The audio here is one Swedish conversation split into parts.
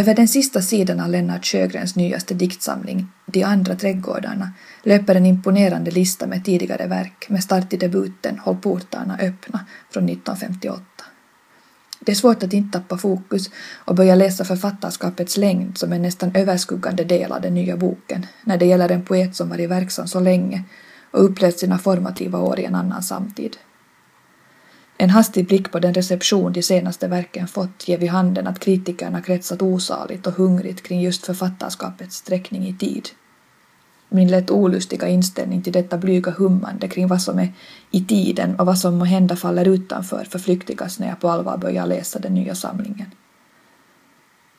Över den sista sidan av Lennart Sjögrens nyaste diktsamling De andra trädgårdarna löper en imponerande lista med tidigare verk med start i debuten Håll portarna öppna från 1958. Det är svårt att inte tappa fokus och börja läsa författarskapets längd som en nästan överskuggande del av den nya boken när det gäller en poet som varit verksam så länge och upplevt sina formativa år i en annan samtid. En hastig blick på den reception de senaste verken fått ger vid handen att kritikerna kretsat osaligt och hungrigt kring just författarskapets sträckning i tid. Min lätt olustiga inställning till detta blyga hummande kring vad som är i tiden och vad som må hända faller utanför förflyktigas när jag på allvar börjar läsa den nya samlingen.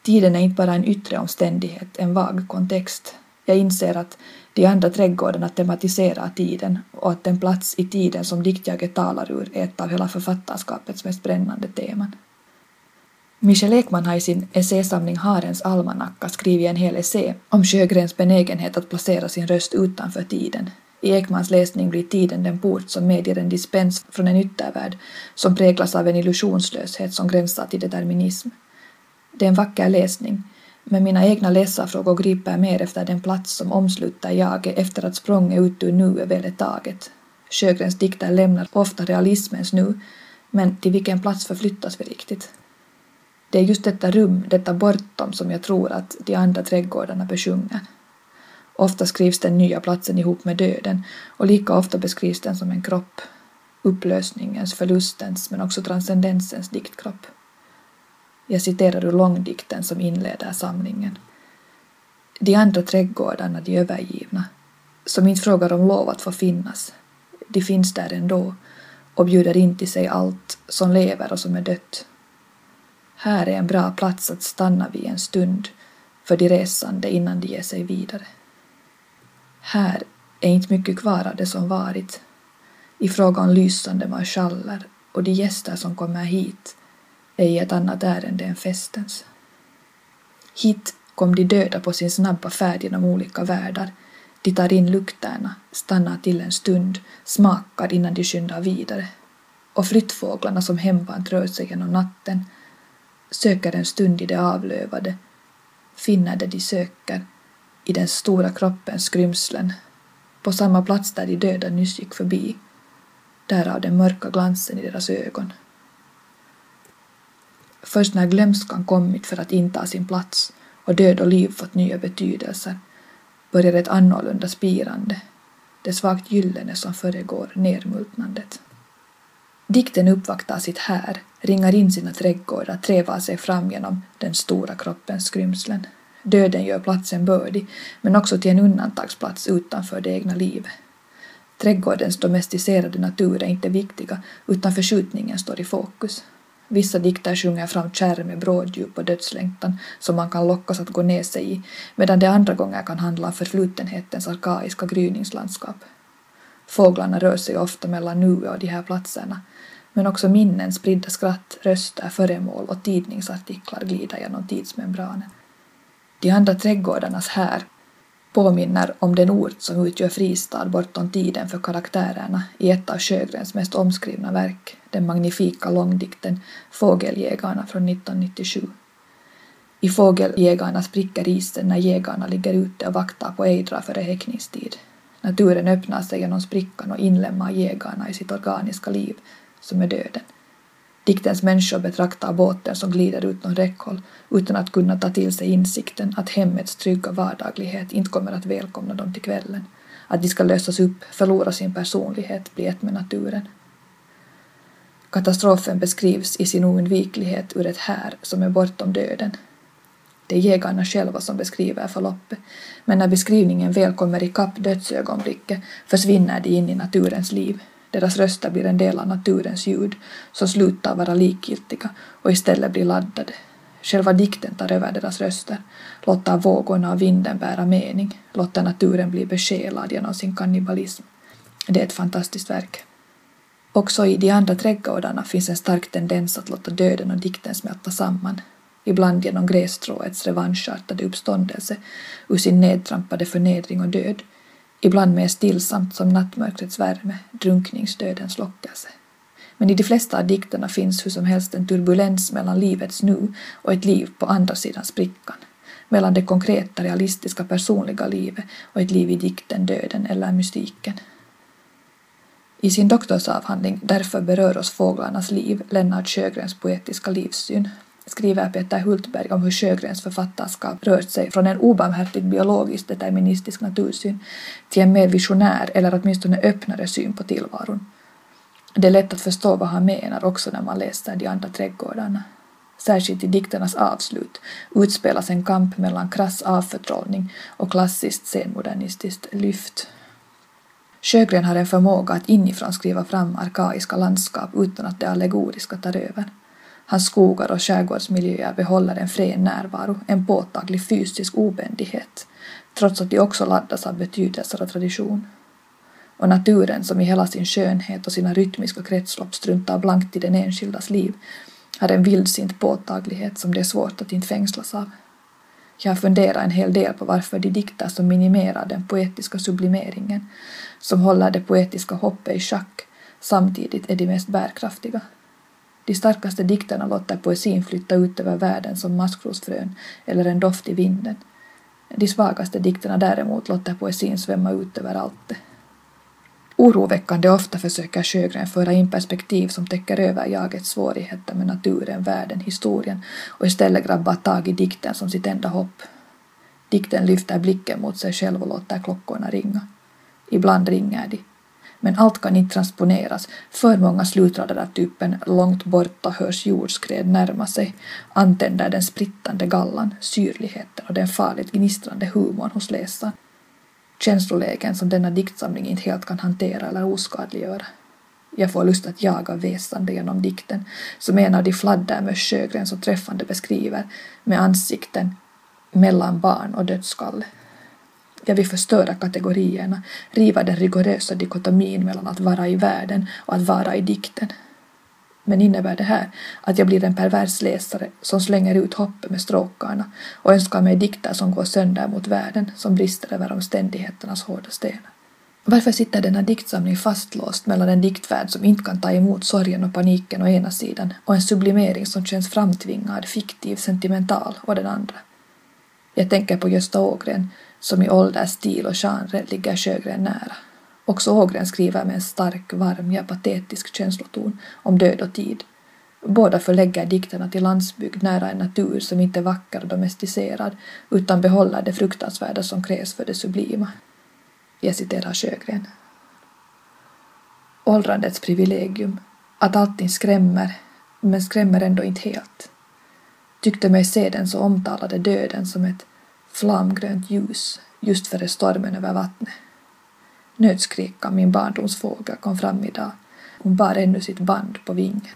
Tiden är inte bara en yttre omständighet, en vag kontext. Jag inser att de andra trädgårdarna tematiserar tiden och att den plats i tiden som diktjaget talar ur är ett av hela författarskapets mest brännande teman. Michel Ekman har i sin essäsamling Harens almanacka skrivit en hel essä om Sjögrens benägenhet att placera sin röst utanför tiden. I Ekmans läsning blir tiden den port som medger en dispens från en yttervärld som präglas av en illusionslöshet som gränsar till determinism. Det är en vacker läsning, men mina egna läsarfrågor griper mer efter den plats som omsluter jaget efter att språnget ut ur nuet väl är taget. Sjögrens dikter lämnar ofta realismens nu, men till vilken plats förflyttas vi riktigt? Det är just detta rum, detta bortom, som jag tror att de andra trädgårdarna besjunger. Ofta skrivs den nya platsen ihop med döden och lika ofta beskrivs den som en kropp. Upplösningens, förlustens men också transcendensens diktkropp. Jag citerar ur långdikten som inleder samlingen. De andra trädgårdarna, de övergivna, som inte frågar om lov att få finnas, de finns där ändå och bjuder in till sig allt som lever och som är dött. Här är en bra plats att stanna vid en stund för de resande innan de ger sig vidare. Här är inte mycket kvar av det som varit i fråga om lysande marschaller och de gäster som kommer hit ej ett annat ärende än festens. Hit kom de döda på sin snabba färd genom olika världar. De tar in lukterna, stannar till en stund, smakar innan de skyndar vidare. Och flyttfåglarna som hemvant rör sig genom natten söker en stund i det avlövade, finner det de söker i den stora kroppens skrymslen, på samma plats där de döda nyss gick förbi, därav den mörka glansen i deras ögon. Först när glömskan kommit för att inta sin plats och död och liv fått nya betydelser börjar ett annorlunda spirande, det svagt gyllene som föregår nermultnandet. Dikten uppvaktar sitt här, ringar in sina trädgårdar, trevar sig fram genom den stora kroppens skrymslen. Döden gör platsen bördig, men också till en undantagsplats utanför det egna livet. Trädgårdens domesticerade natur är inte viktiga, utan förskjutningen står i fokus. Vissa dikter sjunger fram kärr med bråddjup och dödslängtan som man kan lockas att gå ner sig i, medan det andra gånger kan handla om förflutenhetens arkaiska gryningslandskap. Fåglarna rör sig ofta mellan nuet och de här platserna, men också minnen, spridda skratt, röster, föremål och tidningsartiklar glider genom tidsmembranen. De andra trädgårdarnas här påminner om den ort som utgör fristad bortom tiden för karaktärerna i ett av Sjögrens mest omskrivna verk, den magnifika långdikten Fågeljägarna från 1997. I Fågeljägarna spricker isen när jägarna ligger ute och vaktar på ejdrar före häckningstid. Naturen öppnar sig genom sprickan och inlemmar jägarna i sitt organiska liv, som är döden. Diktens människor betraktar båten som glider utom räckhåll utan att kunna ta till sig insikten att hemmets trygga vardaglighet inte kommer att välkomna dem till kvällen, att de ska lösas upp, förlora sin personlighet, bli ett med naturen. Katastrofen beskrivs i sin oundviklighet ur ett här som är bortom döden. Det är jägarna själva som beskriver förloppet, men när beskrivningen väl kommer ikapp dödsögonblicket försvinner de in i naturens liv, deras röster blir en del av naturens ljud som slutar vara likgiltiga och istället blir laddade. Själva dikten tar över deras röster, låter vågorna och vinden bära mening, låter naturen bli besjälad genom sin kannibalism. Det är ett fantastiskt verk. Också i de andra trädgårdarna finns en stark tendens att låta döden och dikten smälta samman, ibland genom grässtråets revanschartade uppståndelse ur sin nedtrampade förnedring och död, ibland mer stillsamt som nattmörkrets värme, drunkningsdödens lockelse. men i de flesta av dikterna finns hur som helst en turbulens mellan livets nu och ett liv på andra sidan sprickan, mellan det konkreta, realistiska, personliga livet och ett liv i dikten, döden eller mystiken. I sin doktorsavhandling Därför berör oss fåglarnas liv, Lennart Sjögrens poetiska livssyn, skriver Peter Hultberg om hur Sjögrens författarskap rört sig från en obarmhärtigt biologiskt deterministisk natursyn till en mer visionär eller åtminstone öppnare syn på tillvaron. Det är lätt att förstå vad han menar också när man läser de andra trädgårdarna. Särskilt i dikternas avslut utspelas en kamp mellan krass avförtrollning och klassiskt senmodernistiskt lyft. Sjögren har en förmåga att inifrån skriva fram arkaiska landskap utan att det allegoriska tar över. Hans skogar och skärgårdsmiljöer behåller en frän närvaro, en påtaglig fysisk obändighet, trots att de också laddas av betydelser och tradition. Och naturen, som i hela sin skönhet och sina rytmiska kretslopp struntar blankt i den enskildas liv, har en vildsint påtaglighet som det är svårt att inte fängslas av. Jag har funderat en hel del på varför de dikter som minimerar den poetiska sublimeringen, som håller det poetiska hoppet i schack, samtidigt är de mest bärkraftiga. De starkaste dikterna låter poesin flytta ut över världen som maskrosfrön eller en doft i vinden. De svagaste dikterna däremot låter poesin svämma ut över allt Oroväckande ofta försöker Sjögren föra in perspektiv som täcker över jagets svårigheter med naturen, världen, historien och istället grabbar tag i dikten som sitt enda hopp. Dikten lyfter blicken mot sig själv och låter klockorna ringa. Ibland ringer de. Men allt kan inte transponeras. För många slutrader av typen långt borta hörs jordskred närma sig antänder den sprittande gallan, syrligheten och den farligt gnistrande humorn hos läsaren. Känslolägen som denna diktsamling inte helt kan hantera eller oskadliggöra. Jag får lust att jaga väsande genom dikten, som en av de fladdermöss Sjögren så träffande beskriver, med ansikten mellan barn och dödskalle. Jag vill förstöra kategorierna, riva den rigorösa dikotomin mellan att vara i världen och att vara i dikten. Men innebär det här att jag blir en pervers läsare som slänger ut hoppet med stråkarna och önskar mig dikter som går sönder mot världen, som brister över omständigheternas hårda stenar? Varför sitter denna diktsamling fastlåst mellan en diktvärld som inte kan ta emot sorgen och paniken å ena sidan och en sublimering som känns framtvingad, fiktiv, sentimental å den andra? Jag tänker på Gösta Ågren som i ålder, stil och genre ligger Sjögren nära. Också Ågren skriver med en stark, varm, ja patetisk känsloton om död och tid. Båda förlägger dikterna till landsbygd nära en natur som inte är vacker och domesticerad utan behåller det fruktansvärda som krävs för det sublima. Jag citerar Sjögren. Åldrandets privilegium, att allting skrämmer, men skrämmer ändå inte helt. Tyckte mig se den så omtalade döden som ett flamgrönt ljus just före stormen över vattnet. Nötskrikan, min barndomsfågel, kom fram idag. Hon bar ännu sitt band på vingen.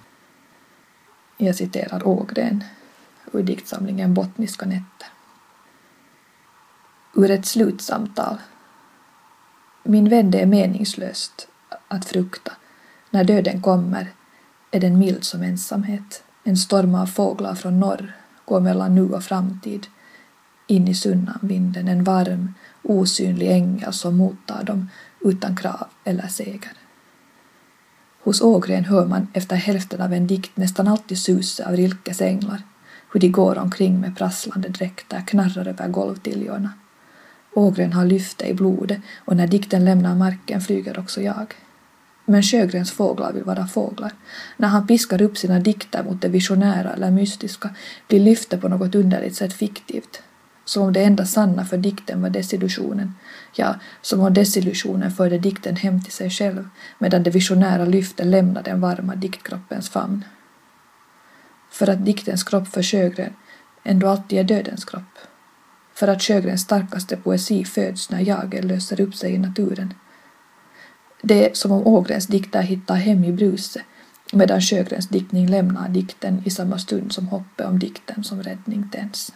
Jag citerar Ågren ur diktsamlingen Bottniska nätter. Ur ett slutsamtal. Min vän, det är meningslöst att frukta. När döden kommer är den mild som ensamhet. En storm av fåglar från norr går mellan nu och framtid. In i sunnanvinden, en varm, osynlig ängel som mottar dem utan krav eller seger. Hos Ågren hör man efter hälften av en dikt nästan alltid suset av Rilkes änglar, hur de går omkring med prasslande dräkter, knarrar över golvtiljorna. Ågren har lyfte i blodet och när dikten lämnar marken flyger också jag. Men Sjögrens fåglar vill vara fåglar. När han piskar upp sina dikter mot det visionära eller mystiska blir lyfte på något underligt sätt fiktivt, som om det enda sanna för dikten var desillusionen, ja, som om desillusionen förde dikten hem till sig själv, medan det visionära lyftet lämnade den varma diktkroppens famn. För att diktens kropp för Sjögren ändå alltid är dödens kropp. För att Sjögrens starkaste poesi föds när jaget löser upp sig i naturen. Det är som om Ågrens dikter hittar hem i bruset, medan Sjögrens diktning lämnar dikten i samma stund som hoppet om dikten som räddning tänds.